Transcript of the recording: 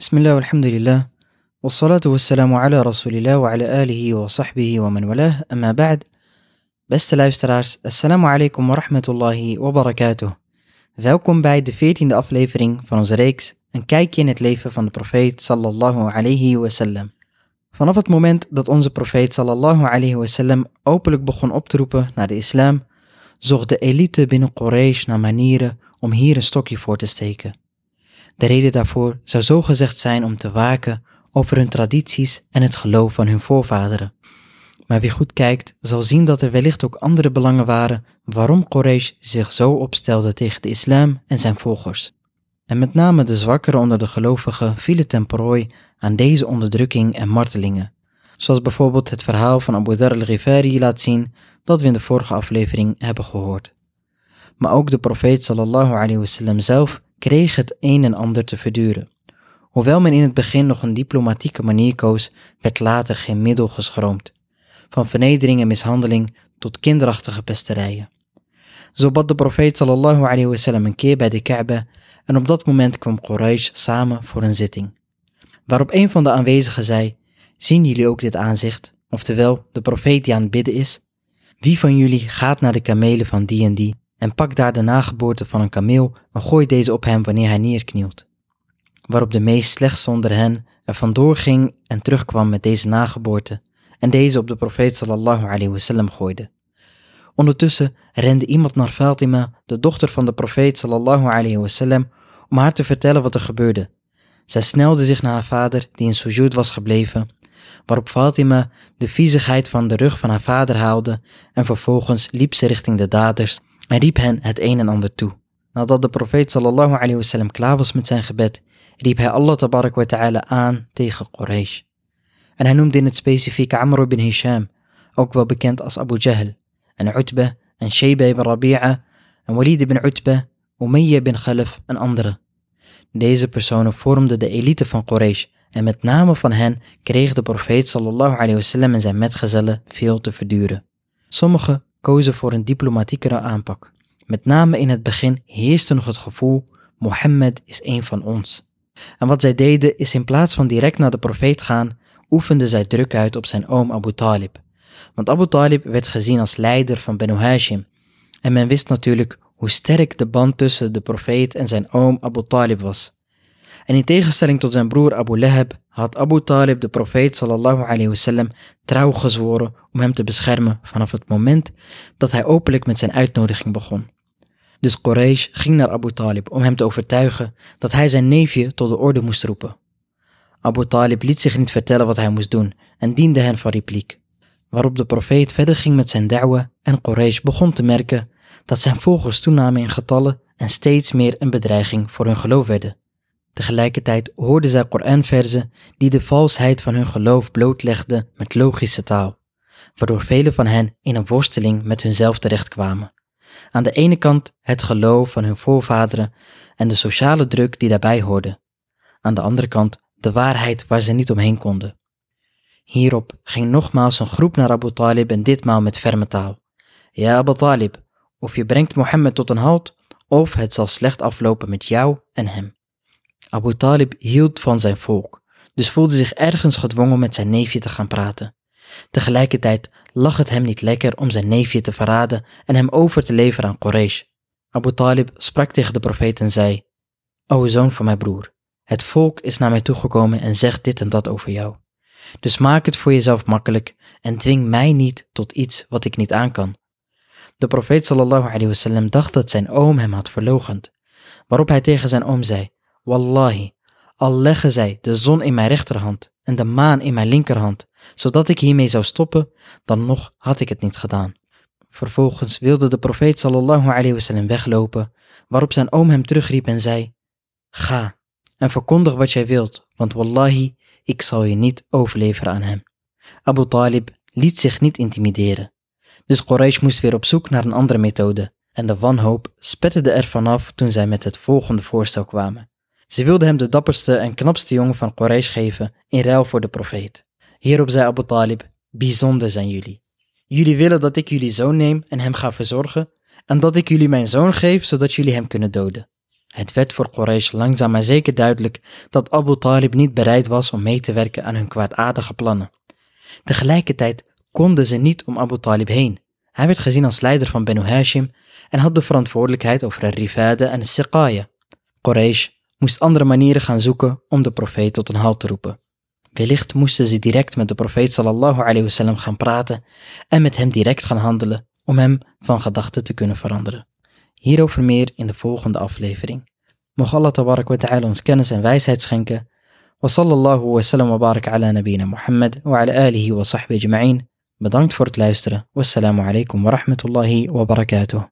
بسم الله والحمد لله والصلاة والسلام على رسول الله وعلى آله وصحبه ومن والاه أما بعد Beste luisteraars, assalamu alaikum wa rahmatullahi wa barakatuh. Welkom bij de veertiende aflevering van onze reeks Een kijkje in het leven van de profeet sallallahu alayhi wasallam. Vanaf het moment dat onze profeet sallallahu alayhi wasallam openlijk begon op te roepen naar de islam, zocht de elite binnen Quraysh naar manieren om hier een stokje voor te steken. De reden daarvoor zou zo gezegd zijn om te waken over hun tradities en het geloof van hun voorvaderen. Maar wie goed kijkt, zal zien dat er wellicht ook andere belangen waren waarom Quraysh zich zo opstelde tegen de islam en zijn volgers. En met name de zwakkeren onder de gelovigen vielen ten prooi aan deze onderdrukking en martelingen. Zoals bijvoorbeeld het verhaal van Abu Dhar al-Ghifari laat zien dat we in de vorige aflevering hebben gehoord. Maar ook de profeet sallallahu alayhi wasallam zelf kreeg het een en ander te verduren. Hoewel men in het begin nog een diplomatieke manier koos, werd later geen middel geschroomd. Van vernedering en mishandeling tot kinderachtige pesterijen. Zo bad de profeet sallallahu alayhi wasallam een keer bij de Kaaba en op dat moment kwam Quraysh samen voor een zitting. Waarop een van de aanwezigen zei, zien jullie ook dit aanzicht, oftewel de profeet die aan het bidden is? Wie van jullie gaat naar de kamelen van die en die en pakt daar de nageboorte van een kameel en gooit deze op hem wanneer hij neerknielt? Waarop de meest slechtste onder hen er vandoor ging en terugkwam met deze nageboorte en deze op de profeet sallallahu alayhi wasallam gooide. Ondertussen rende iemand naar Fatima, de dochter van de profeet sallallahu alayhi wasallam, om haar te vertellen wat er gebeurde. Zij snelde zich naar haar vader, die in sujud was gebleven, waarop Fatima de viezigheid van de rug van haar vader haalde en vervolgens liep ze richting de daders en riep hen het een en ander toe. Nadat de profeet sallallahu alayhi wasallam klaar was met zijn gebed, riep hij Allah tabarak wa ta'ala aan tegen Quraysh. En hij noemde in het specifieke Amr ibn Hisham, ook wel bekend als Abu Jahl, en Utbah en Shayba ibn Rabi'a en Walid ibn Utbah, Umayyah ibn Khalaf en anderen. Deze personen vormden de elite van Quraysh en met name van hen kreeg de profeet sallallahu alayhi wasallam en zijn metgezellen veel te verduren. Sommigen kozen voor een diplomatiekere aanpak. Met name in het begin heerste nog het gevoel, Mohammed is een van ons. En wat zij deden is in plaats van direct naar de profeet gaan, oefenden zij druk uit op zijn oom Abu Talib. Want Abu Talib werd gezien als leider van Benu Hashim. En men wist natuurlijk hoe sterk de band tussen de profeet en zijn oom Abu Talib was. En in tegenstelling tot zijn broer Abu Lahab had Abu Talib de profeet sallallahu alayhi wasallam trouw gezworen om hem te beschermen vanaf het moment dat hij openlijk met zijn uitnodiging begon. Dus Quraysh ging naar Abu Talib om hem te overtuigen dat hij zijn neefje tot de orde moest roepen. Abu Talib liet zich niet vertellen wat hij moest doen en diende hen van repliek. Waarop de profeet verder ging met zijn da'wa en Quraysh begon te merken dat zijn volgers toenamen in getallen en steeds meer een bedreiging voor hun geloof werden. Tegelijkertijd hoorden zij Koranverzen die de valsheid van hun geloof blootlegden met logische taal, waardoor velen van hen in een worsteling met hunzelf terechtkwamen. Aan de ene kant het geloof van hun voorvaderen en de sociale druk die daarbij hoorde. Aan de andere kant de waarheid waar ze niet omheen konden. Hierop ging nogmaals een groep naar Abu Talib en ditmaal met ferme taal. Ja, Abu Talib, of je brengt Mohammed tot een halt, of het zal slecht aflopen met jou en hem. Abu Talib hield van zijn volk, dus voelde zich ergens gedwongen met zijn neefje te gaan praten. Tegelijkertijd lag het hem niet lekker om zijn neefje te verraden en hem over te leveren aan Quraysh. Abu Talib sprak tegen de profeet en zei, O zoon van mijn broer, het volk is naar mij toegekomen en zegt dit en dat over jou. Dus maak het voor jezelf makkelijk en dwing mij niet tot iets wat ik niet aan kan. De profeet sallallahu alayhi wasallam dacht dat zijn oom hem had verlogend, waarop hij tegen zijn oom zei, Wallahi, al leggen zij de zon in mijn rechterhand en de maan in mijn linkerhand, zodat ik hiermee zou stoppen, dan nog had ik het niet gedaan. Vervolgens wilde de profeet sallallahu alayhi wasallam weglopen, waarop zijn oom hem terugriep en zei, Ga en verkondig wat jij wilt, want wallahi, ik zal je niet overleveren aan hem. Abu Talib liet zich niet intimideren. Dus Quraysh moest weer op zoek naar een andere methode en de wanhoop spetterde er vanaf toen zij met het volgende voorstel kwamen. Ze wilden hem de dapperste en knapste jongen van Quraysh geven in ruil voor de profeet. Hierop zei Abu Talib, bijzonder zijn jullie. Jullie willen dat ik jullie zoon neem en hem ga verzorgen, en dat ik jullie mijn zoon geef zodat jullie hem kunnen doden. Het werd voor Quraysh langzaam maar zeker duidelijk dat Abu Talib niet bereid was om mee te werken aan hun kwaadaardige plannen. Tegelijkertijd konden ze niet om Abu Talib heen. Hij werd gezien als leider van Benu Hashim en had de verantwoordelijkheid over de rifade en de siqaya. Quraysh moest andere manieren gaan zoeken om de profeet tot een halt te roepen. Wellicht moesten ze direct met de profeet sallallahu alayhi wasallam gaan praten en met hem direct gaan handelen om hem van gedachten te kunnen veranderen. Hierover meer in de volgende aflevering. Mocht Allah tabarak wa ta'ala ons kennis en wijsheid schenken. Wa sallallahu wa sallam wa barak ala nabina Muhammad wa ala alihi wa sahbihi ajma'in. Bedankt voor het luisteren. Wassalamu alaikum wa rahmatullahi wa barakatuh.